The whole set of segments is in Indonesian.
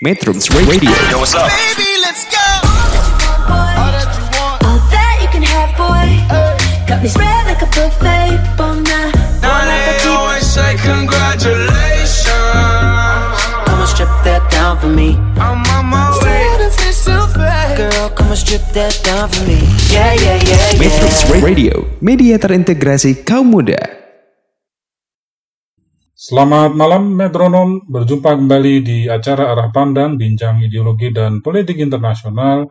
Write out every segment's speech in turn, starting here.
Metrums Radio. Yo, what's up? Baby, let's go. All that you can have, boy. Got me spread like a buffet. Bon. Now they always say congratulations. Come and strip that down for me. I'm on my way. Girl, come and strip that down for me. Yeah, yeah, yeah, Metrums. Radio, media terintegrasi kaum muda. Selamat malam metronom, berjumpa kembali di acara Arah Pandang Bincang Ideologi dan Politik Internasional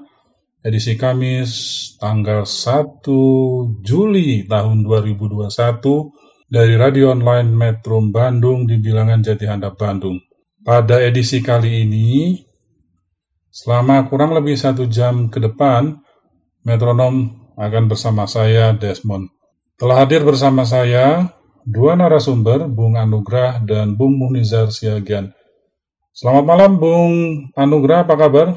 edisi Kamis tanggal 1 Juli tahun 2021 dari radio online Metro Bandung di bilangan Jati Handap Bandung. Pada edisi kali ini, selama kurang lebih satu jam ke depan, metronom akan bersama saya Desmond. Telah hadir bersama saya dua narasumber, Bung Anugrah dan Bung Munizar Siagian. Selamat malam Bung Anugrah, apa kabar?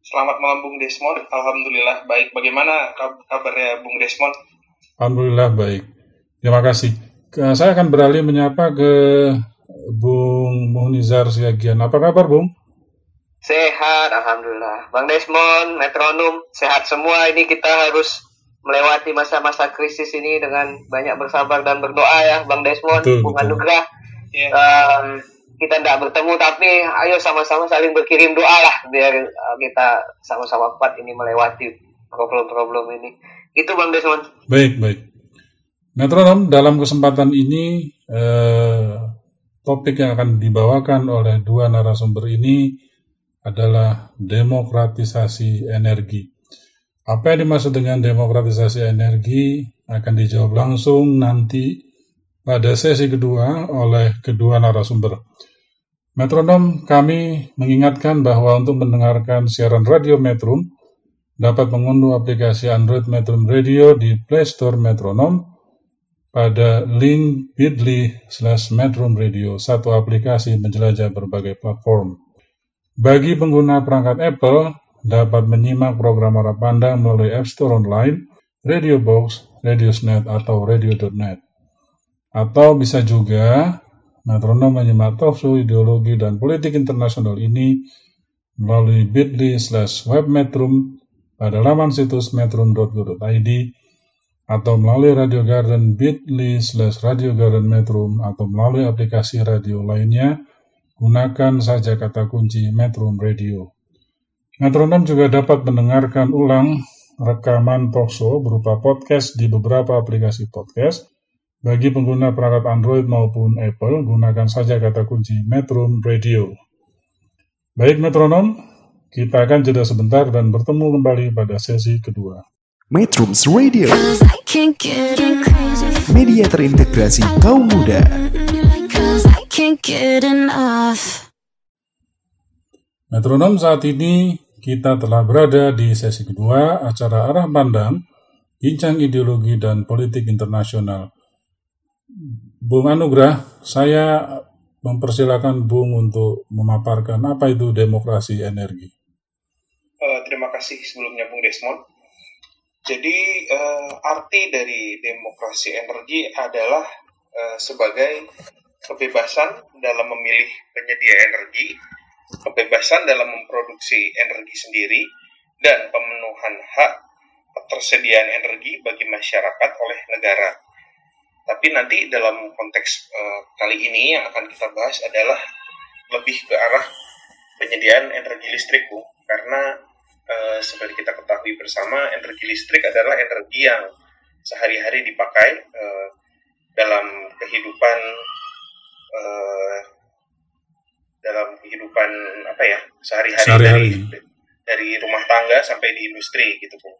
Selamat malam Bung Desmond. Alhamdulillah baik. Bagaimana kab- kabarnya Bung Desmond? Alhamdulillah baik. Terima kasih. Saya akan beralih menyapa ke Bung Munizar Siagian. Apa kabar Bung? Sehat, alhamdulillah. Bang Desmond, metronom, sehat semua. Ini kita harus melewati masa-masa krisis ini dengan banyak bersabar dan berdoa ya, Bang Desmond, Betul, Bung. Anugrah. Ya. Em, kita tidak bertemu, tapi ayo sama-sama saling berkirim doa lah biar eh, kita sama-sama kuat ini melewati problem-problem ini. Itu Bang Desmond. Baik, baik. Metronom, dalam kesempatan ini eh, topik yang akan dibawakan oleh dua narasumber ini adalah demokratisasi energi. Apa yang dimaksud dengan demokratisasi energi akan dijawab langsung nanti pada sesi kedua oleh kedua narasumber. Metronom, kami mengingatkan bahwa untuk mendengarkan siaran radio Metrum, dapat mengunduh aplikasi Android Metrum Radio di Play Store Metronom pada link bit.ly slash Metrum Radio, satu aplikasi menjelajah berbagai platform. Bagi pengguna perangkat Apple, dapat menyimak program Arah Pandang melalui App Store Online, Radio Box, Radiosnet, atau Radio.net. Atau bisa juga metronom menyimak talkshow ideologi dan politik internasional ini melalui bit.ly slash webmetrum pada laman situs metrum.go.id atau melalui Radio Garden bit.ly slash Radio Garden Metrum atau melalui aplikasi radio lainnya, gunakan saja kata kunci Metrum Radio. Metronom juga dapat mendengarkan ulang rekaman talkshow berupa podcast di beberapa aplikasi podcast. Bagi pengguna perangkat Android maupun Apple, gunakan saja kata kunci Metrum Radio. Baik metronom, kita akan jeda sebentar dan bertemu kembali pada sesi kedua. Metrums Radio, media terintegrasi kaum muda. Metronom saat ini kita telah berada di sesi kedua acara Arah Pandang, Bincang Ideologi dan Politik Internasional. Bung Anugrah, saya mempersilakan Bung untuk memaparkan apa itu demokrasi energi. Eh, terima kasih sebelumnya Bung Desmond. Jadi eh, arti dari demokrasi energi adalah eh, sebagai kebebasan dalam memilih penyedia energi, kebebasan dalam memproduksi energi sendiri, dan pemenuhan hak ketersediaan energi bagi masyarakat oleh negara. Tapi nanti dalam konteks eh, kali ini yang akan kita bahas adalah lebih ke arah penyediaan energi listrik, Bu. Karena eh, seperti kita ketahui bersama, energi listrik adalah energi yang sehari-hari dipakai eh, dalam kehidupan eh, dalam kehidupan apa ya sehari-hari Sehari-hari. dari dari rumah tangga sampai di industri gitu Bu.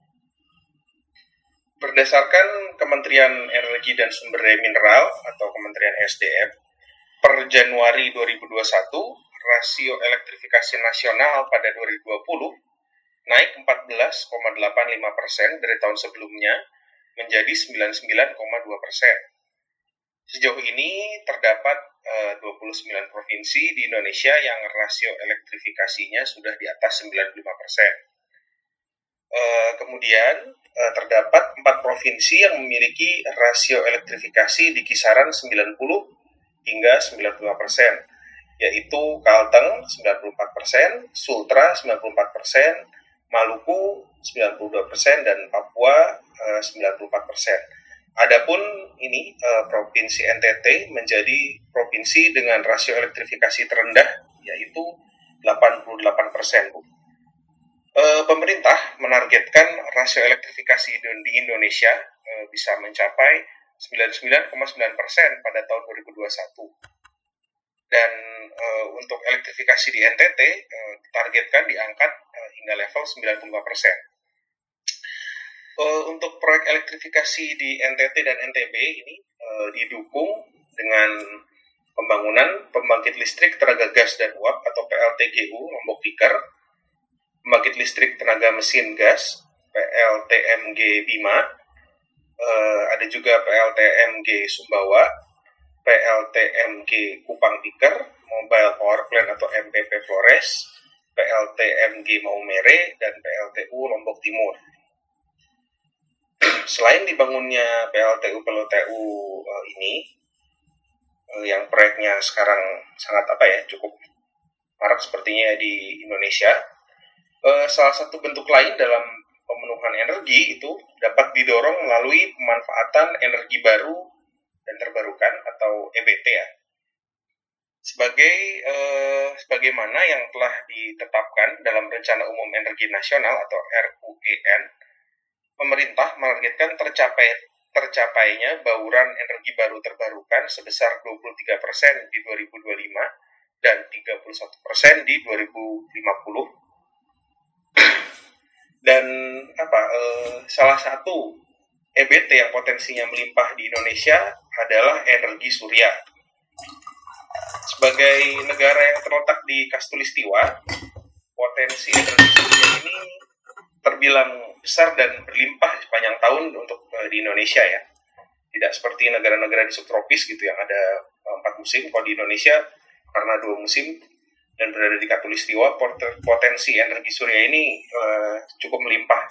Berdasarkan Kementerian Energi dan Sumber Daya Mineral atau Kementerian SDM, per Januari 2021, rasio elektrifikasi nasional pada 2020 naik 14,85 persen dari tahun sebelumnya menjadi 99,2 persen. Sejauh ini terdapat 29 provinsi di Indonesia yang rasio elektrifikasinya sudah di atas 95 persen. Eh, kemudian eh, terdapat empat provinsi yang memiliki rasio elektrifikasi di kisaran 90 hingga 95 persen, yaitu Kalteng 94%, Sultra 94%, Maluku 92%, dan Papua eh, 94%. Adapun ini eh, provinsi NTT menjadi provinsi dengan rasio elektrifikasi terendah yaitu 88%. Bu. Eh, pemerintah menargetkan rasio elektrifikasi di Indonesia eh, bisa mencapai 99,9% pada tahun 2021. Dan eh, untuk elektrifikasi di NTT eh, ditargetkan diangkat eh, hingga level 95%. Eh, untuk proyek elektrifikasi di NTT dan NTB ini eh, didukung dengan pembangunan pembangkit listrik tenaga gas dan uap atau PLTGU Lombok Tikar, pembangkit listrik tenaga mesin gas PLTMG Bima, eh, ada juga PLTMG Sumbawa, PLTMG Kupang Tikar, Mobile Power Plant atau MPP Flores, PLTMG Maumere, dan PLTU Lombok Timur. Selain dibangunnya PLTU PLTU eh, ini, eh, yang proyeknya sekarang sangat apa ya cukup marak sepertinya di Indonesia, eh, salah satu bentuk lain dalam pemenuhan energi itu dapat didorong melalui pemanfaatan energi baru dan terbarukan atau EBT ya. Sebagai eh, sebagaimana yang telah ditetapkan dalam Rencana Umum Energi Nasional atau RUEN, pemerintah menargetkan tercapai tercapainya bauran energi baru terbarukan sebesar 23% di 2025 dan 31% di 2050 dan apa eh, salah satu EBT yang potensinya melimpah di Indonesia adalah energi surya. Sebagai negara yang terletak di Kastulistiwa, potensi energi surya ini terbilang besar dan berlimpah sepanjang tahun untuk eh, di Indonesia ya. Tidak seperti negara-negara di subtropis gitu yang ada eh, empat musim. Kalau di Indonesia karena dua musim dan berada di Katulistiwa, pot- potensi energi surya ini eh, cukup melimpah.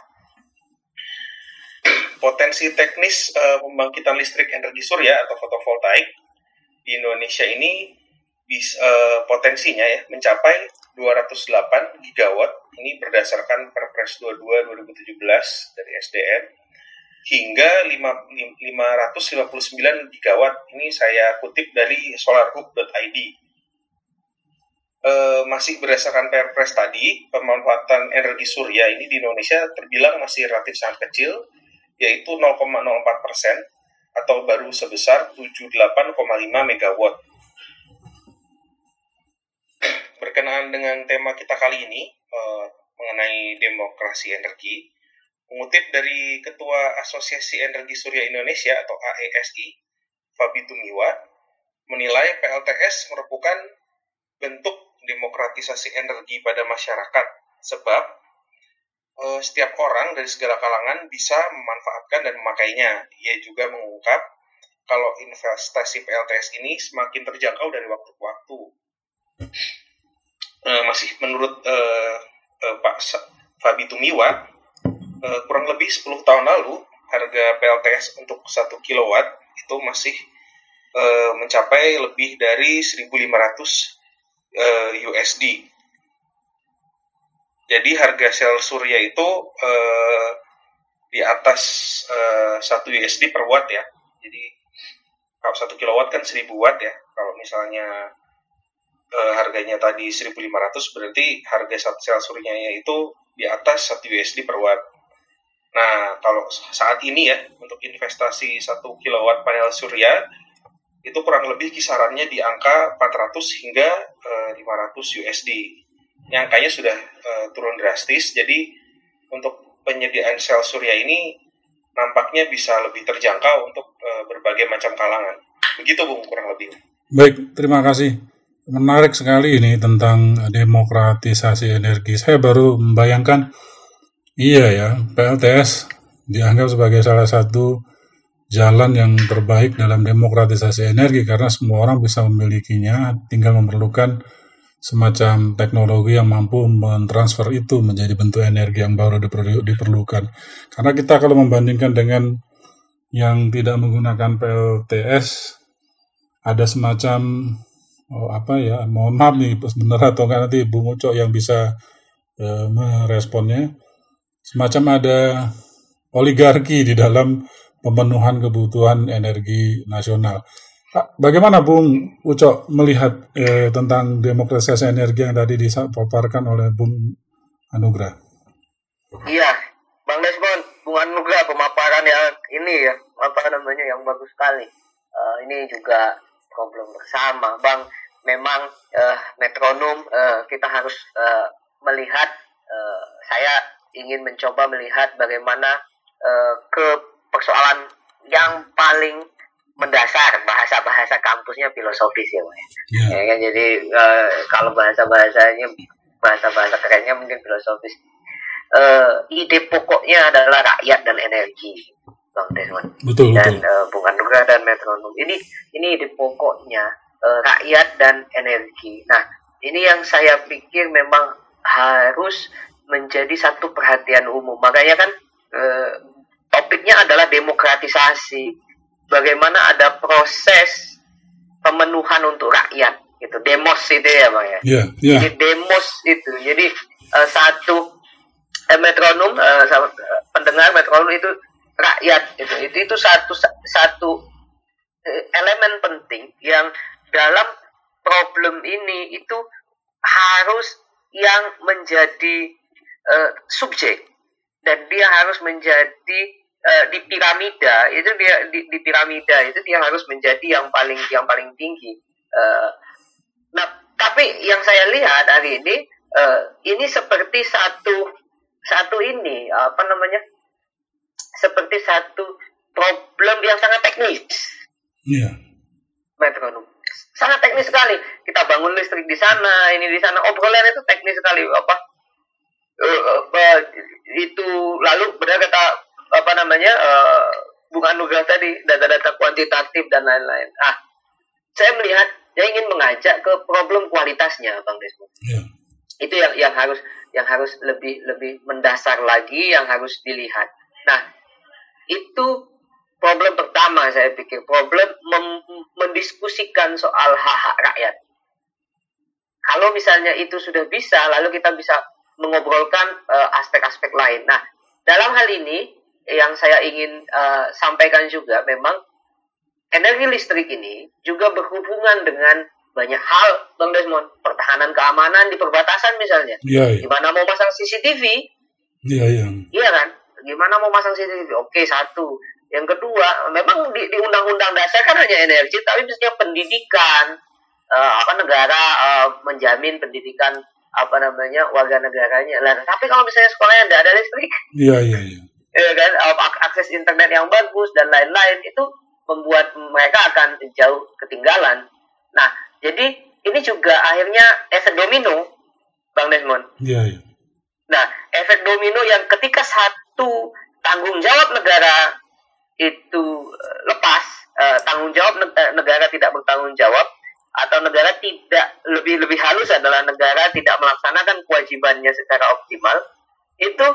Potensi teknis eh, pembangkitan listrik energi surya atau fotovoltaik di Indonesia ini bis, eh, potensinya ya mencapai 208 gigawatt. Ini berdasarkan Perpres 22 2017 dari SDM hingga 5, 559 gigawatt. Ini saya kutip dari solarhub.id eh, masih berdasarkan Perpres tadi, pemanfaatan energi surya ini di Indonesia terbilang masih relatif sangat kecil, yaitu 0,04 persen atau baru sebesar 78,5 megawatt. Berkenaan dengan tema kita kali ini eh, mengenai demokrasi energi, mengutip dari Ketua Asosiasi Energi Surya Indonesia atau AESI, Fabi Tumiwa, menilai PLTS merupakan bentuk demokratisasi energi pada masyarakat sebab eh, setiap orang dari segala kalangan bisa memanfaatkan dan memakainya. Ia juga mengungkap kalau investasi PLTS ini semakin terjangkau dari waktu ke waktu. Eh, masih menurut eh, eh, Pak Fabi Tumiwa, eh, kurang lebih 10 tahun lalu harga PLTS untuk 1 kilowatt itu masih eh, mencapai lebih dari 1.500 eh, USD. Jadi harga sel surya itu eh, di atas eh, 1 USD per watt ya. Jadi kalau 1 kilowatt kan 1000 watt ya. Kalau misalnya eh, harganya tadi 1500 berarti harga satu sel suryanya itu di atas 1 USD per watt. Nah, kalau saat ini ya untuk investasi 1 kilowatt panel surya itu kurang lebih kisarannya di angka 400 hingga eh, 500 USD. Ini angkanya sudah eh, turun drastis, jadi untuk penyediaan sel surya ini nampaknya bisa lebih terjangkau untuk eh, berbagai macam kalangan. Begitu Bung, kurang lebih. Baik, terima kasih. Menarik sekali ini tentang demokratisasi energi. Saya baru membayangkan, iya ya, PLTS dianggap sebagai salah satu jalan yang terbaik dalam demokratisasi energi karena semua orang bisa memilikinya, tinggal memerlukan semacam teknologi yang mampu mentransfer itu menjadi bentuk energi yang baru diperlu- diperlukan. Karena kita kalau membandingkan dengan yang tidak menggunakan PLTS, ada semacam oh, apa ya mohon maaf nih benar atau enggak nanti Bung Ucok yang bisa eh, meresponnya semacam ada oligarki di dalam pemenuhan kebutuhan energi nasional. Bagaimana Bung Ucok melihat eh, tentang demokratisasi energi yang tadi dipaparkan oleh Bung Anugrah? Iya, Bang Desmond, Bung Anugrah pemaparan yang ini ya, apa namanya yang bagus sekali. Eh, ini juga problem bersama, Bang. Memang eh, metronom eh, kita harus eh, melihat. eh, saya ingin mencoba melihat bagaimana eh, ke persoalan yang paling mendasar bahasa-bahasa kampusnya filosofis ya, Bang. ya. Kan jadi eh, kalau bahasa bahasanya bahasa bahasa kerennya mungkin filosofis. Eh, ide pokoknya adalah rakyat dan energi, bang Desmond betul dan betul. eh, Bung Anugrah dan metronom. Ini ini ide pokoknya eh, rakyat dan energi. Nah ini yang saya pikir memang harus menjadi satu perhatian umum. Makanya kan eh, topiknya adalah demokratisasi. Bagaimana ada proses pemenuhan untuk rakyat gitu demos itu ya bang ya Ya, ya, jadi demos itu jadi eh, satu eh, metronom eh, pendengar metronom itu rakyat itu itu itu satu satu eh, elemen penting yang dalam problem ini itu harus yang menjadi eh, subjek. Dan dia harus menjadi eh, di piramida. Itu dia di, di piramida itu dia harus menjadi yang paling yang paling tinggi. Eh, Nah, tapi yang saya lihat hari ini eh, ini seperti satu satu ini apa namanya? Seperti satu problem yang sangat teknis, ya, metronom. Sangat teknis sekali. Kita bangun listrik di sana, ini di sana. Obrolan itu teknis sekali apa? eh, itu lalu benar kata apa namanya? eh, Bung Anugrah tadi data-data kuantitatif dan lain-lain. Ah, saya melihat saya ingin mengajak ke problem kualitasnya, Bang Desmond. ya, Itu yang yang harus yang harus lebih lebih mendasar lagi yang harus dilihat. Nah, itu problem pertama saya pikir problem mendiskusikan soal hak-hak rakyat. Kalau misalnya itu sudah bisa, lalu kita bisa mengobrolkan eh, aspek-aspek lain. Nah, dalam hal ini yang saya ingin eh, sampaikan juga memang energi listrik ini juga berhubungan dengan banyak hal, Bang Desmond. Pertahanan keamanan di perbatasan misalnya. ya, ya, Gimana mau masang CCTV, ya, ya, Iya kan? Gimana mau masang CCTV? Oke, satu. Yang kedua, memang di, di undang-undang dasar kan hanya energi, tapi mestinya pendidikan, eh, apa negara eh, menjamin pendidikan apa namanya warga negaranya. Lah, tapi kalau misalnya sekolahnya tidak ada listrik, ya, ya, ya, ya kan, eh, ak- akses internet yang bagus dan lain-lain itu membuat mereka akan jauh ketinggalan. Nah, jadi ini juga akhirnya efek domino, Bang Desmond. ya, ya, Nah, efek domino yang ketika satu tanggung jawab negara itu eh, lepas, eh, tanggung jawab eh, negara tidak bertanggung jawab, atau negara tidak lebih lebih halus adalah negara tidak melaksanakan kewajibannya secara optimal, itu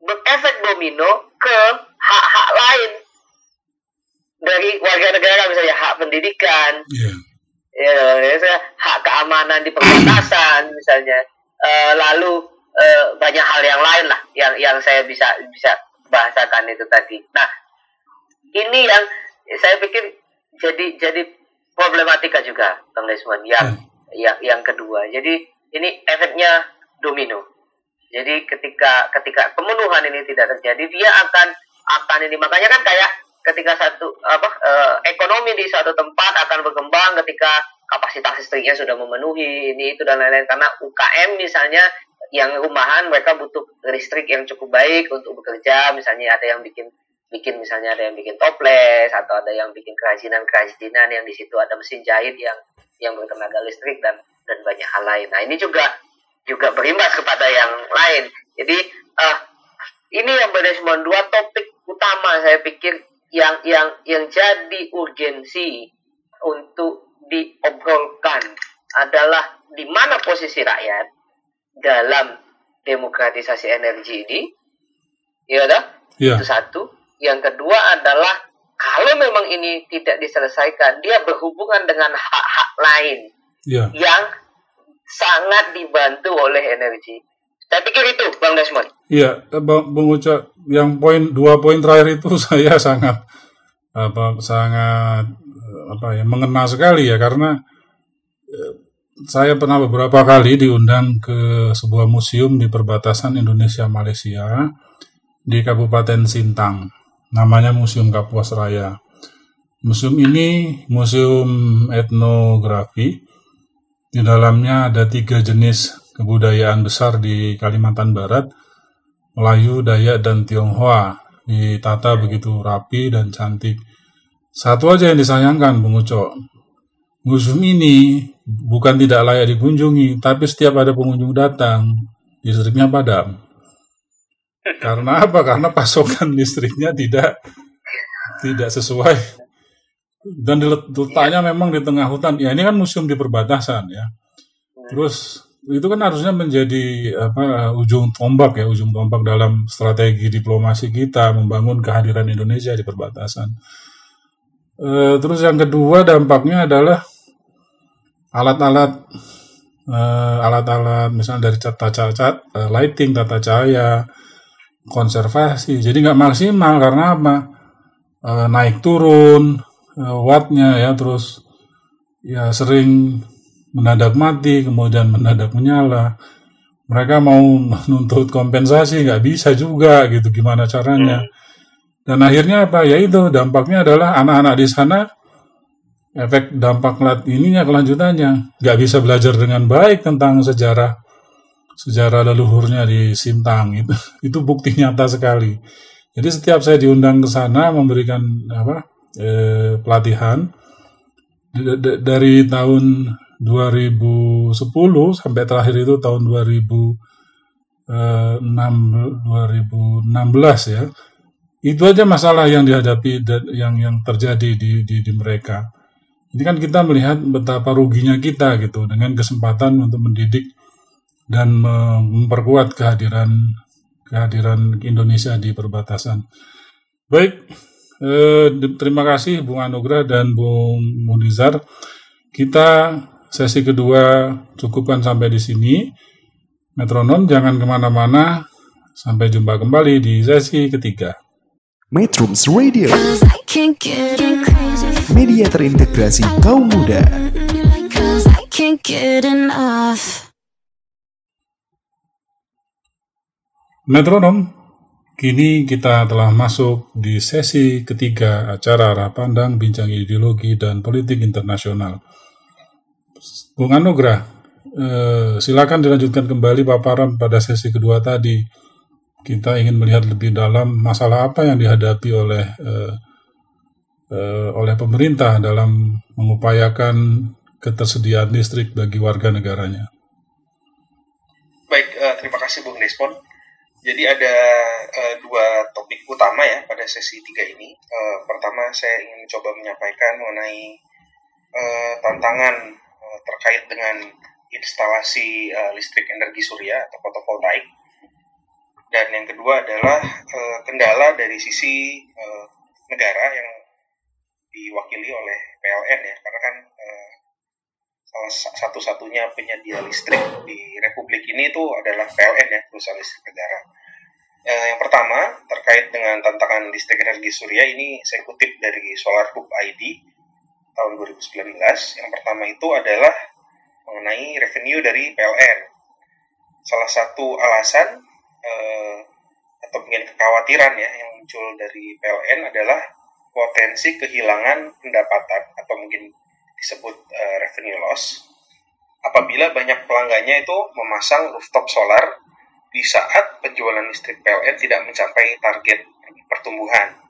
berefek domino ke hak-hak lain. Dari warga negara misalnya hak pendidikan, ya, ya, misalnya hak keamanan di perbatasan misalnya. Eh, lalu eh, banyak hal yang lain lah yang yang saya bisa bisa bahasakan itu tadi. Nah ini yang saya pikir jadi jadi problematika juga bang Desmond yang yang yang kedua. Jadi ini efeknya domino. Jadi ketika ketika pemenuhan ini tidak terjadi dia akan akan ini. Makanya kan kayak ketika satu apa eh, ekonomi di suatu tempat akan berkembang ketika kapasitas listriknya sudah memenuhi ini itu dan lain-lain. Karena UKM misalnya yang rumahan mereka butuh listrik yang cukup baik untuk bekerja misalnya ada yang bikin bikin misalnya ada yang bikin toples atau ada yang bikin kerajinan-kerajinan yang di situ ada mesin jahit yang yang bertenaga listrik dan dan banyak hal lain. Nah ini juga juga berimbas kepada yang lain. Jadi eh ini yang Desmond dua topik utama saya pikir yang yang yang jadi urgensi untuk diobrolkan adalah di mana posisi rakyat dalam demokratisasi energi ini, ya dah? ya, Itu satu. Yang kedua adalah kalau memang ini tidak diselesaikan, dia berhubungan dengan hak-hak lain Iya. yang sangat dibantu oleh energi. Saya pikir itu, Bang Desmond. Iya, eh, Bang Bung Uca, yang poin dua poin terakhir itu saya sangat apa sangat eh, apa ya mengena sekali ya karena saya pernah beberapa kali diundang ke sebuah museum di perbatasan Indonesia Malaysia di Kabupaten Sintang. Namanya Museum Kapuas Raya. Museum ini museum etnografi. Di dalamnya ada tiga jenis kebudayaan besar di Kalimantan Barat, Melayu, Dayak, dan Tionghoa. Ditata begitu rapi dan cantik. Satu aja yang disayangkan, Bung Uco. Museum ini bukan tidak layak dikunjungi, tapi setiap ada pengunjung datang, listriknya padam. Karena apa? Karena pasokan listriknya tidak tidak sesuai dan dilet- letaknya memang di tengah hutan. Ya ini kan museum di perbatasan ya. Terus itu kan harusnya menjadi apa ujung tombak ya, ujung tombak dalam strategi diplomasi kita membangun kehadiran Indonesia di perbatasan. Eh, terus yang kedua dampaknya adalah alat-alat eh, alat-alat misalnya dari tata cat eh, lighting, tata cahaya, konservasi. Jadi nggak maksimal karena apa? Eh, naik turun eh, wattnya ya, terus ya sering mendadak mati, kemudian mendadak menyala. Mereka mau menuntut kompensasi nggak bisa juga gitu, gimana caranya? Dan akhirnya apa? Ya itu dampaknya adalah anak-anak di sana efek dampak lat ininya kelanjutannya. Nggak bisa belajar dengan baik tentang sejarah sejarah leluhurnya di Sintang. Itu itu bukti nyata sekali. Jadi setiap saya diundang ke sana memberikan apa eh, pelatihan dari tahun 2010 sampai terakhir itu tahun 2006 2016 ya. Itu aja masalah yang dihadapi dan yang yang terjadi di, di di mereka ini kan kita melihat betapa ruginya kita gitu dengan kesempatan untuk mendidik dan memperkuat kehadiran kehadiran Indonesia di perbatasan. Baik, eh, terima kasih Bung Anugrah dan Bung Munizar. Kita sesi kedua cukupkan sampai di sini. Metronom jangan ke mana-mana. Sampai jumpa kembali di sesi ketiga. Metrums Radio, Media terintegrasi kaum muda. Metronom, kini kita telah masuk di sesi ketiga acara arah pandang bincang ideologi dan politik internasional. Bung Anugrah, eh, silakan dilanjutkan kembali paparan pada sesi kedua tadi. Kita ingin melihat lebih dalam masalah apa yang dihadapi oleh eh, eh, oleh pemerintah dalam mengupayakan ketersediaan listrik bagi warga negaranya. Baik, eh, terima kasih Bung Despon. Jadi ada eh, dua topik utama ya pada sesi tiga ini. Eh, pertama saya ingin mencoba menyampaikan mengenai eh, tantangan eh, terkait dengan instalasi eh, listrik energi surya atau fotovoltaik. Dan yang kedua adalah eh, kendala dari sisi eh, negara yang diwakili oleh PLN ya, karena kan eh, salah sa- satu-satunya penyedia listrik di Republik ini itu adalah PLN ya, perusahaan listrik negara. Eh, yang pertama terkait dengan tantangan listrik energi surya ini saya kutip dari Solar Hub ID tahun 2019. Yang pertama itu adalah mengenai revenue dari PLN. Salah satu alasan eh, atau mungkin kekhawatiran ya yang muncul dari PLN adalah potensi kehilangan pendapatan atau mungkin disebut eh, revenue loss apabila banyak pelanggannya itu memasang rooftop solar di saat penjualan listrik PLN tidak mencapai target pertumbuhan.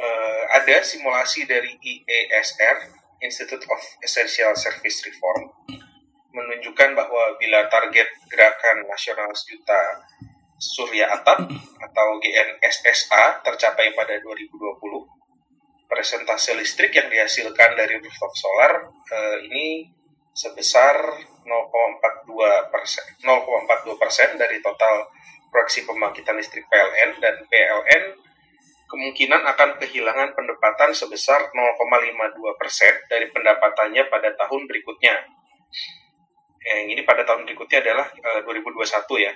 Eh, ada simulasi dari IESR Institute of Essential Service Reform menunjukkan bahwa bila target gerakan nasional sejuta surya atap atau GNSSA tercapai pada 2020 presentase listrik yang dihasilkan dari rooftop solar eh, ini sebesar 0,42 persen 0,42 persen dari total proyeksi pembangkitan listrik PLN dan PLN kemungkinan akan kehilangan pendapatan sebesar 0,52 persen dari pendapatannya pada tahun berikutnya. Yang ini pada tahun berikutnya adalah eh, 2021 ya.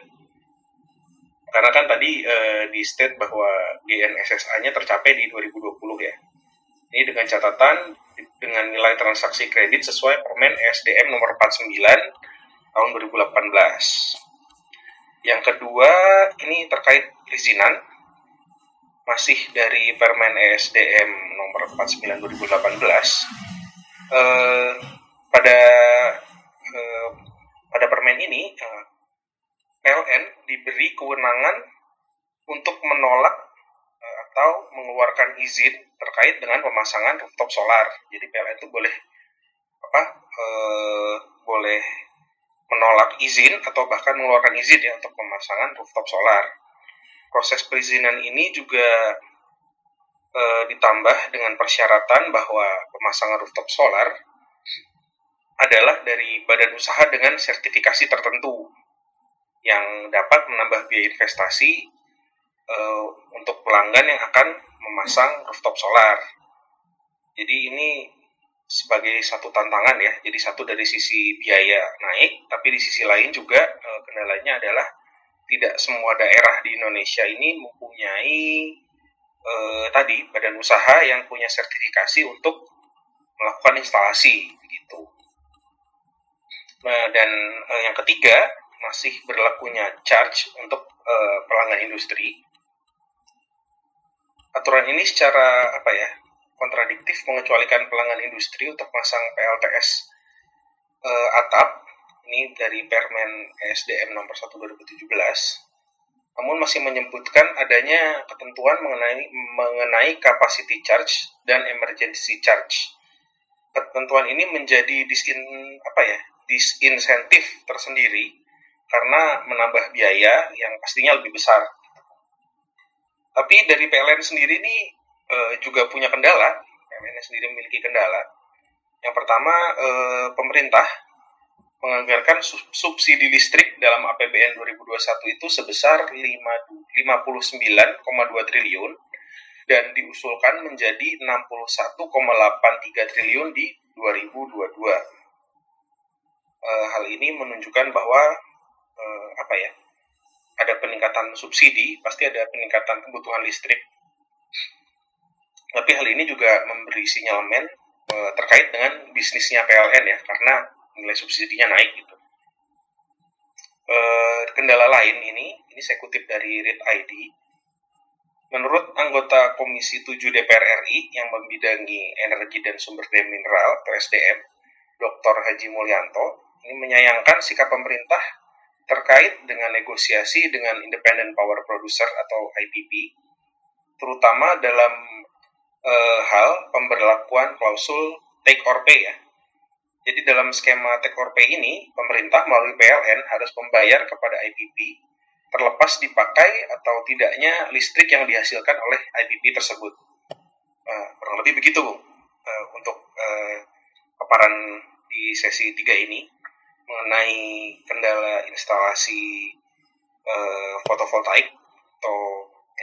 Karena kan tadi eh, di state bahwa GNSSA-nya tercapai di 2020 ya. Ini dengan catatan dengan nilai transaksi kredit sesuai Permen SDM nomor 49 tahun 2018. Yang kedua, ini terkait perizinan masih dari Permen ESDM nomor 49 2018 eh, pada eh, pada permen ini eh, PLN diberi kewenangan untuk menolak eh, atau mengeluarkan izin terkait dengan pemasangan rooftop solar. Jadi PLN itu boleh apa eh, boleh menolak izin atau bahkan mengeluarkan izin ya untuk pemasangan rooftop solar. Proses perizinan ini juga eh, ditambah dengan persyaratan bahwa pemasangan rooftop solar adalah dari badan usaha dengan sertifikasi tertentu yang dapat menambah biaya investasi eh, untuk pelanggan yang akan memasang rooftop solar. Jadi ini sebagai satu tantangan ya. Jadi satu dari sisi biaya naik, tapi di sisi lain juga eh, kendalanya adalah tidak semua daerah di Indonesia ini mempunyai eh, tadi badan usaha yang punya sertifikasi untuk melakukan instalasi gitu. Nah, dan yang ketiga masih berlakunya charge untuk eh, pelanggan industri. Aturan ini secara apa ya kontradiktif mengecualikan pelanggan industri untuk pasang PLTS eh, atap ini dari Permen SDM nomor 1 2017 namun masih menyebutkan adanya ketentuan mengenai mengenai capacity charge dan emergency charge. Ketentuan ini menjadi disin apa ya? disinsentif tersendiri karena menambah biaya yang pastinya lebih besar. Tapi dari PLN sendiri ini eh, juga punya kendala. PLN sendiri memiliki kendala. Yang pertama, eh, pemerintah menganggarkan sub- subsidi listrik dalam APBN 2021 itu sebesar 5 59,2 triliun dan diusulkan menjadi 61,83 triliun di 2022. Eh, hal ini menunjukkan bahwa eh, apa ya? Ada peningkatan subsidi, pasti ada peningkatan kebutuhan listrik. Tapi hal ini juga memberi sinyalemen eh, terkait dengan bisnisnya PLN ya, karena nilai subsidinya naik gitu. Eh, kendala lain ini, ini saya kutip dari Read ID. Menurut anggota Komisi 7 DPR RI yang membidangi energi dan sumber daya mineral atau SDM, Dr. Haji Mulyanto, ini menyayangkan sikap pemerintah terkait dengan negosiasi dengan Independent Power Producer atau IPP, terutama dalam eh, hal pemberlakuan klausul take or pay ya. Jadi dalam skema take or pay ini, pemerintah melalui PLN harus membayar kepada IPP terlepas dipakai atau tidaknya listrik yang dihasilkan oleh IPP tersebut. Eh, kurang lebih begitu, Bu, eh, untuk eh, paparan di sesi 3 ini mengenai kendala instalasi eh, fotovoltaik atau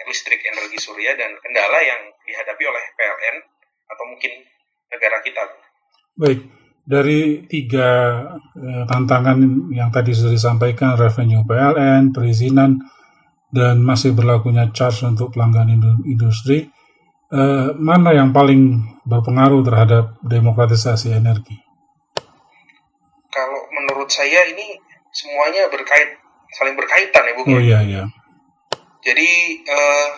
listrik energi surya dan kendala yang dihadapi oleh PLN atau mungkin negara kita. Baik, dari tiga eh, tantangan yang tadi sudah disampaikan, revenue PLN, perizinan, dan masih berlakunya charge untuk pelanggan indu- industri, eh, mana yang paling berpengaruh terhadap demokratisasi energi? Menurut saya ini semuanya berkait saling berkaitan ya, Bu. Oh iya, iya. Jadi eh,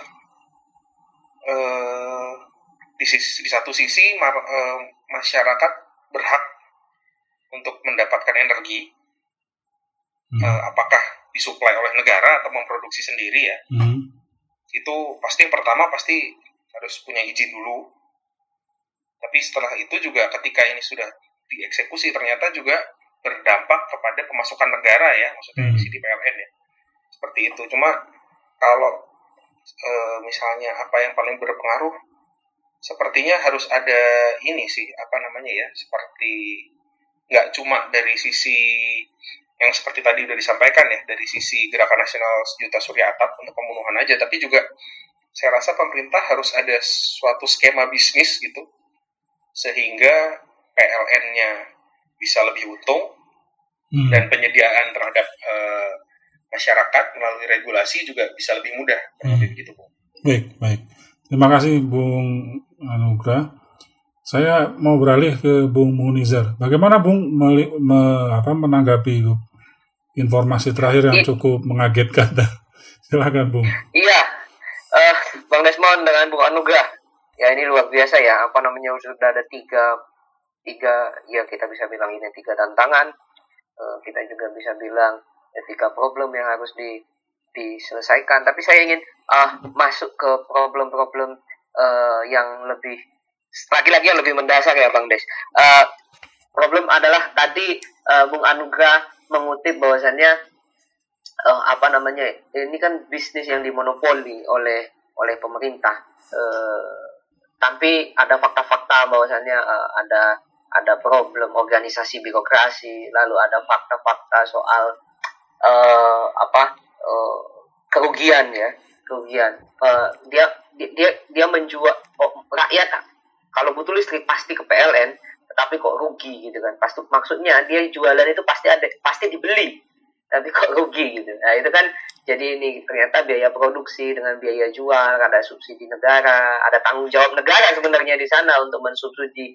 eh, di, sisi, di satu sisi ma- eh, masyarakat berhak untuk mendapatkan energi, Hmm. eh, apakah disuplai oleh negara atau memproduksi sendiri ya. Hmm. Itu pasti yang pertama pasti harus punya izin dulu. Tapi setelah itu juga ketika ini sudah dieksekusi ternyata juga berdampak kepada pemasukan negara ya, maksudnya Hmm. di sini PLN ya. Seperti itu. Cuma kalau eh, misalnya apa yang paling berpengaruh sepertinya harus ada ini sih apa namanya ya seperti nggak cuma dari sisi yang seperti tadi udah disampaikan ya dari sisi gerakan nasional sejuta surya atap untuk pembunuhan aja tapi juga saya rasa pemerintah harus ada suatu skema bisnis gitu sehingga PLN-nya bisa lebih untung Hmm. dan penyediaan terhadap eh, masyarakat melalui regulasi juga bisa lebih mudah lebih begitu Bu. Baik, baik. Terima kasih Bung Anugrah. Saya mau beralih ke Bung Munizar. Bagaimana Bung meli- me- apa, menanggapi itu? informasi terakhir yang I- cukup mengagetkan? Silakan Bung. Iya, eh Bang Desmond dengan Bung Anugrah. Ya ini luar biasa ya. Apa namanya sudah ada tiga, tiga ya kita bisa bilang ini tiga tantangan. Eh, kita juga bisa bilang ya, tiga problem yang harus di diselesaikan. Tapi saya ingin ah masuk ke problem-problem eh, yang lebih lagi-lagi yang lebih mendasar ya Bang Des. Eh, problem adalah tadi eh, Bung Anugrah mengutip bahwasannya eh, apa namanya ini kan bisnis yang dimonopoli oleh oleh pemerintah Eh, tapi ada fakta-fakta bahwasannya eh, ada ada problem organisasi birokrasi lalu ada fakta-fakta soal eh, apa eh, kerugian ya kerugian. Eh, dia dia dia, menjual oh, rakyat kalau butuh listrik pasti ke PLN tetapi kok rugi gitu kan. Pasti maksudnya dia jualan itu pasti ada pasti dibeli tapi kok rugi gitu. Nah itu kan jadi ini ternyata biaya produksi dengan biaya jual ada subsidi negara ada tanggung jawab negara sebenarnya di sana untuk mensubsidi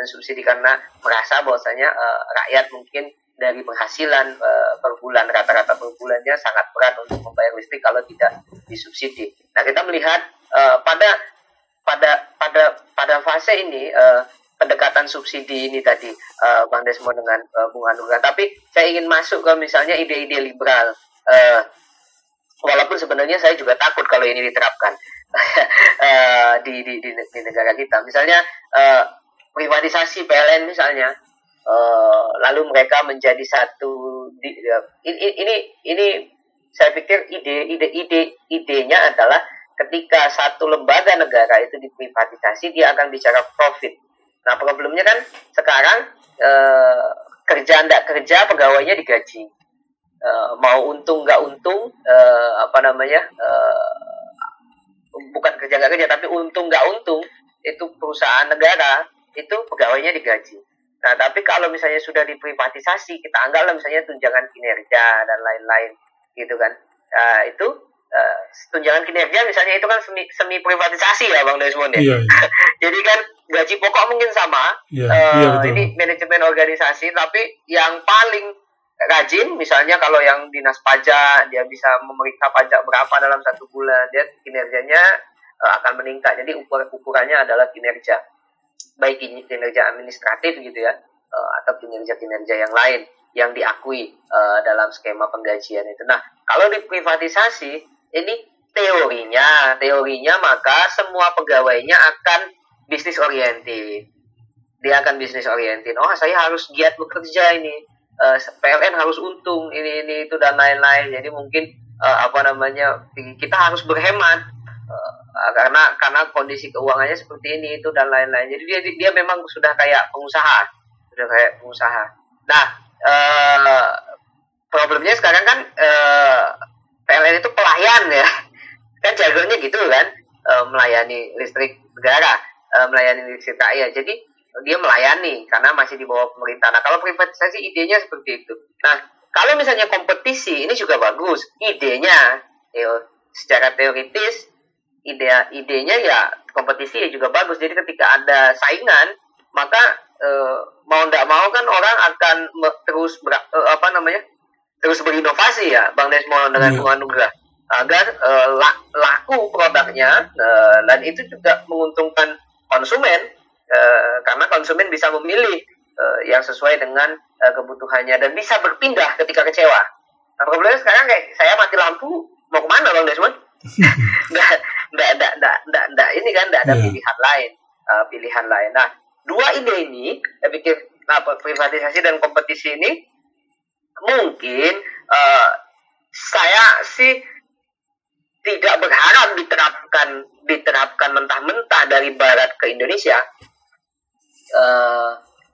mensubsidi karena merasa bahwasanya eh, rakyat mungkin dari penghasilan eh, per bulan rata-rata per bulannya sangat berat untuk membayar listrik kalau tidak disubsidi. Nah kita melihat eh, pada pada pada pada fase ini eh, pendekatan subsidi ini tadi eh, Bang Desmond dengan eh, Bung. Tapi saya ingin masuk ke misalnya ide-ide liberal. Eh, walaupun sebenarnya saya juga takut kalau ini diterapkan di, di, di, negara kita. Misalnya privatisasi PLN misalnya, eh, lalu mereka menjadi satu. Di, ya, ini, ini ini saya pikir ide ide ide idenya adalah ketika satu lembaga negara itu diprivatisasi dia akan bicara profit. Nah problemnya kan sekarang eh, kerja ndak kerja pegawainya digaji. Eh, mau untung nggak untung eh, apa namanya eh, bukan kerja nggak kerja tapi untung nggak untung itu perusahaan negara itu pegawainya digaji. Nah tapi kalau misalnya sudah diprivatisasi kita anggaplah misalnya tunjangan kinerja dan lain-lain gitu kan Nah, itu eh, tunjangan kinerja misalnya itu kan semi, semi privatisasi ya bang Desmond ya. Iya, iya. Jadi kan gaji pokok mungkin sama, Iya, Eh, iya, betul. ini manajemen organisasi, tapi yang paling rajin, misalnya kalau yang dinas pajak, dia bisa memeriksa pajak berapa dalam satu bulan, dia kinerjanya eh, akan meningkat. Jadi ukur ukurannya adalah kinerja, baik kinerja administratif gitu ya, eh, atau kinerja-kinerja yang lain yang diakui eh, dalam skema penggajian itu. Nah, kalau diprivatisasi, ini teorinya, teorinya maka semua pegawainya akan bisnis oriented dia akan bisnis oriented. Oh, saya harus giat bekerja ini. Eh, PLN harus untung ini ini itu dan lain-lain. Jadi mungkin apa namanya kita harus berhemat karena karena kondisi keuangannya seperti ini itu dan lain-lain. Jadi dia dia memang sudah kayak pengusaha, sudah kayak pengusaha. Nah, eh, problemnya sekarang kan eh, PLN itu pelayan ya, kan jargonnya gitu kan, eh, melayani listrik negara, eh, melayani listrik rakyat. Jadi dia melayani karena masih di bawah pemerintah. Nah, kalau privatisasi idenya seperti itu. Nah, kalau misalnya kompetisi ini juga bagus, idenya ya, secara teoritis ide idenya ya kompetisi ya juga bagus. Jadi ketika ada saingan, maka eh, mau tidak mau kan orang akan me- terus ber- eh, apa namanya terus berinovasi ya, Bang Desmond dengan Iya. Bung Anugrah agar eh, la- laku produknya eh, dan itu juga menguntungkan konsumen eh, karena konsumen bisa memilih eh, yang sesuai dengan eh, kebutuhannya dan bisa berpindah ketika kecewa. Nah problemnya sekarang kayak saya mati lampu mau ke mana Bang Desmond? nggak nggak nggak nggak nggak nggak. Ini kan nggak ada Iya. pilihan lain. Uh, pilihan lain. Nah dua ide ini saya pikir nah, privatisasi dan kompetisi ini mungkin uh, saya sih tidak berharap diterapkan diterapkan mentah-mentah dari barat ke Indonesia. Eh,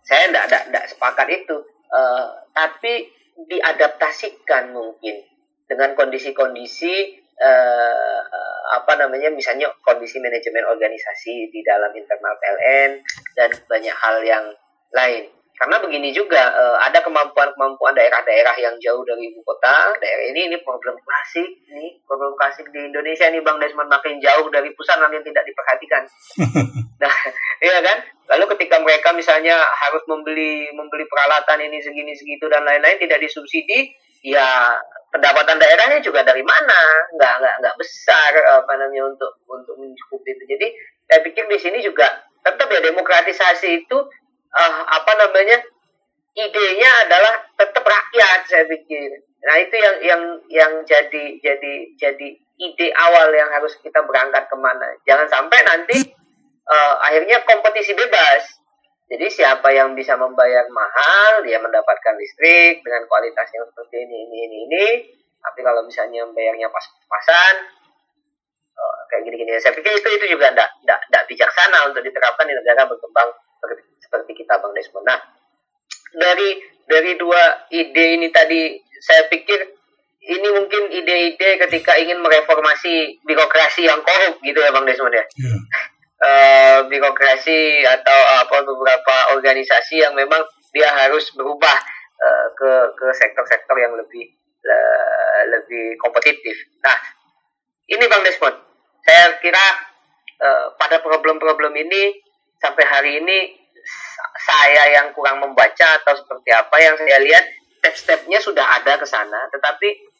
saya tidak tidak tidak sepakat itu. Eh, tapi diadaptasikan mungkin dengan kondisi-kondisi eh, apa namanya misalnya kondisi manajemen organisasi di dalam internal PLN dan banyak hal yang lain. Karena begini juga eh, ada kemampuan-kemampuan daerah-daerah yang jauh dari ibu kota. Daerah ini ini problem klasik, ini problem klasik di Indonesia nih Bang Desmond makin jauh dari pusat makin tidak diperhatikan. Nah, iya kan? Lalu ketika mereka misalnya harus membeli membeli peralatan ini segini segitu dan lain-lain tidak disubsidi, ya pendapatan daerahnya juga dari mana? Nggak nggak nggak besar apa namanya untuk untuk mencukupi itu. Jadi saya pikir di sini juga tetap ya demokratisasi itu eh, apa namanya idenya adalah tetap rakyat saya pikir. Nah itu yang yang yang jadi jadi jadi ide awal yang harus kita berangkat ke mana. Jangan sampai nanti eh, akhirnya kompetisi bebas. Jadi siapa yang bisa membayar mahal, dia mendapatkan listrik dengan kualitas yang seperti ini, ini, ini, ini. Tapi kalau misalnya membayarnya pas-pasan, eh, kayak gini-gini. Saya pikir itu itu juga tidak tidak bijaksana untuk diterapkan di negara berkembang seperti, seperti kita, Bang Desmond. Nah, dari dari dua ide ini tadi, saya pikir ini mungkin ide-ide ketika ingin mereformasi birokrasi yang korup gitu ya, Bang Desmond ya Ya. Eh, birokrasi atau apa beberapa organisasi yang memang dia harus berubah eh, ke ke sektor-sektor yang lebih le- lebih kompetitif. Nah, ini Bang Desmond, saya kira eh, pada problem-problem ini sampai hari ini sa- saya yang kurang membaca atau seperti apa yang saya lihat step-stepnya sudah ada ke sana, tetapi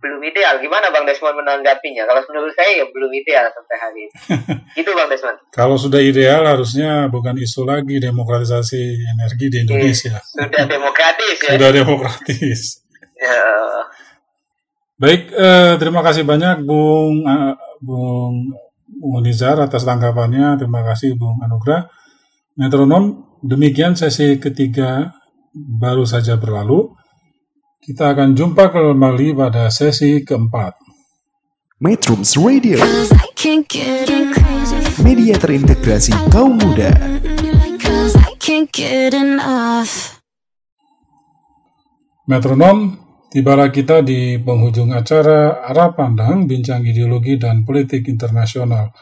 belum ideal. Gimana Bang Desmond menanggapinya? Kalau menurut saya ya belum ideal sampai hari ini. Itu Bang Desmond. Kalau sudah ideal harusnya bukan isu lagi demokratisasi energi di Indonesia. Sudah demokratis ya. Sudah demokratis. Ya, Baik, eh, terima kasih banyak Bung eh, Bung Munizar atas tanggapannya. Terima kasih Bung Anugrah. Metronom, demikian sesi ketiga baru saja berlalu. Kita akan jumpa kembali pada sesi keempat. Metrums Radio, media terintegrasi kaum muda. Metronom, tibalah kita di penghujung acara Arah Pandang Bincang Ideologi dan Politik Internasional.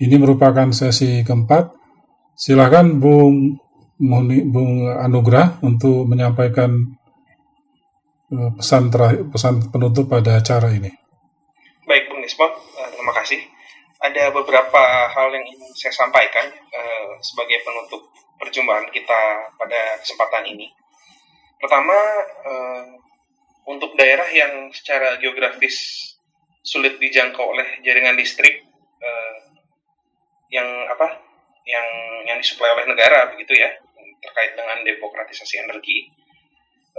Ini merupakan sesi keempat. Silakan Bung Bung Anugrah untuk menyampaikan pesan terakhir, pesan penutup pada acara ini. Baik, Bung Desmond, eh, terima kasih. Ada beberapa hal yang ingin saya sampaikan eh, sebagai penutup perjumpaan kita pada kesempatan ini. Pertama, eh, untuk daerah yang secara geografis sulit dijangkau oleh jaringan listrik eh, yang apa, yang yang disuplai oleh negara begitu ya, terkait dengan demokratisasi energi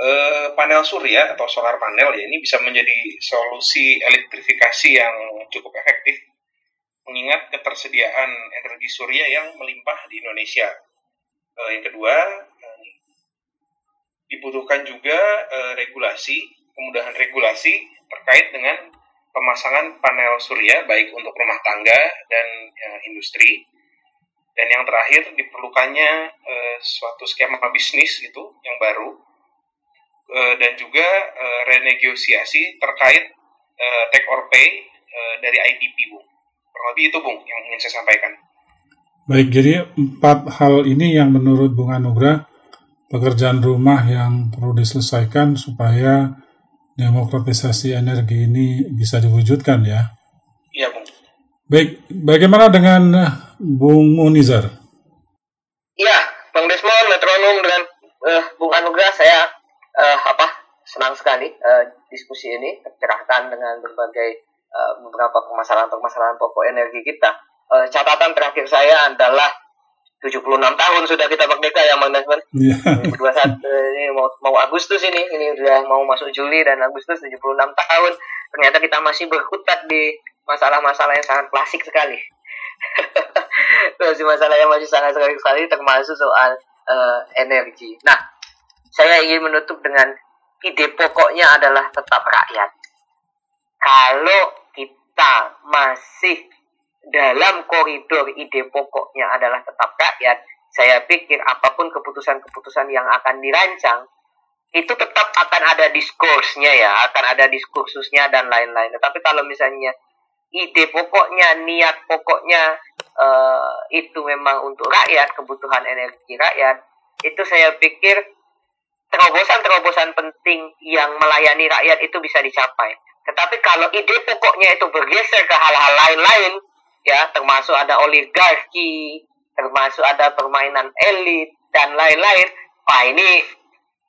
eh, panel surya atau solar panel ya ini bisa menjadi solusi elektrifikasi yang cukup efektif mengingat ketersediaan energi surya yang melimpah di Indonesia. Eh, yang kedua, eh, dibutuhkan juga eh, regulasi, kemudahan regulasi terkait dengan pemasangan panel surya baik untuk rumah tangga dan eh, industri. Dan yang terakhir diperlukannya eh, suatu skema bisnis gitu yang baru eh, dan juga eh, renegosiasi terkait eh, take or pay eh, dari IPP, Bung. Kurang lebih itu, Bung, yang ingin saya sampaikan. Baik, jadi empat hal ini yang menurut Bung Anugrah pekerjaan rumah yang perlu diselesaikan supaya demokratisasi energi ini bisa diwujudkan ya. Iya, Bung. Baik, bagaimana dengan Bung Munizar? Iya, Bang Desmond, metronom dengan eh, Bung Anugrah, saya eh, apa senang sekali eh, diskusi ini tercerahkan dengan berbagai eh, beberapa permasalahan-permasalahan pokok energi kita. Eh, catatan terakhir saya adalah 76 tahun sudah kita merdeka ya, Bang Desmond. Ya, 2021 ini mau mau Agustus ini ini udah mau masuk Juli dan Agustus 76 tahun ternyata kita masih berkutat di masalah-masalah yang sangat klasik sekali masih masalah yang masih sangat sekali sekali termasuk soal eh, energi nah saya ingin menutup dengan ide pokoknya adalah tetap rakyat kalau kita masih dalam koridor ide pokoknya adalah tetap rakyat, saya pikir apa pun keputusan-keputusan yang akan dirancang itu tetap akan ada diskursnya ya, akan ada diskursusnya dan lain-lain. Tapi kalau misalnya ide pokoknya, niat pokoknya uh, itu memang untuk rakyat, kebutuhan energi rakyat, itu saya pikir terobosan-terobosan penting yang melayani rakyat itu bisa dicapai. Tetapi kalau ide pokoknya itu bergeser ke hal-hal lain-lain, ya termasuk ada oligarki, termasuk ada permainan elit dan lain-lain, wah ini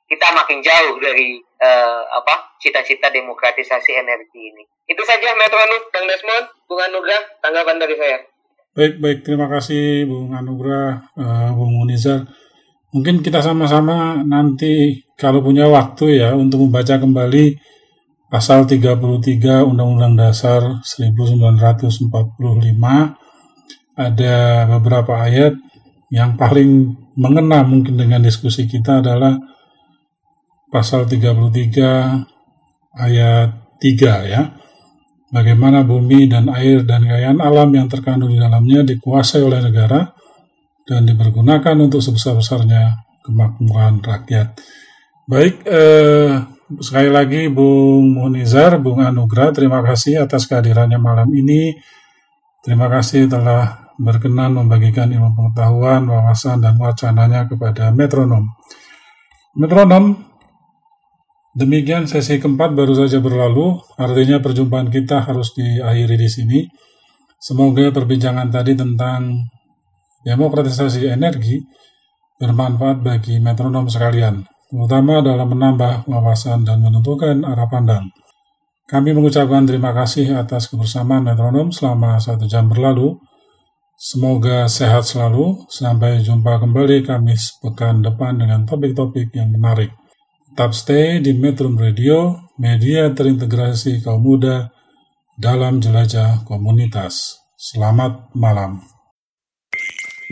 kita makin jauh dari uh, apa cita-cita demokratisasi energi ini. Itu saja Metronom, Bang Desmond, Bung Anugrah, tanggapan dari saya. Baik, baik. Terima kasih Bung Anugrah, uh, Bung Munizar. Mungkin kita sama-sama nanti kalau punya waktu ya untuk membaca kembali pasal 33 Undang-Undang Dasar 1945 ada beberapa ayat yang paling mengena mungkin dengan diskusi kita adalah pasal 33 ayat 3 ya. Bagaimana bumi dan air dan kekayaan alam yang terkandung di dalamnya dikuasai oleh negara dan dipergunakan untuk sebesar-besarnya kemakmuran rakyat. Baik, eh, sekali lagi Bung Munizar, Bung Anugrah, terima kasih atas kehadirannya malam ini. Terima kasih telah berkenan membagikan ilmu pengetahuan, wawasan, dan wacananya kepada metronom. Metronom, Demikian sesi keempat baru saja berlalu, artinya perjumpaan kita harus diakhiri di sini. Semoga perbincangan tadi tentang demokratisasi energi bermanfaat bagi metronom sekalian, terutama dalam menambah wawasan dan menentukan arah pandang. Kami mengucapkan terima kasih atas kebersamaan metronom selama satu jam berlalu. Semoga sehat selalu. Sampai jumpa kembali Kamis pekan depan dengan topik-topik yang menarik. Tetap stay di Metro Radio, media terintegrasi kaum muda dalam jelajah komunitas. Selamat malam.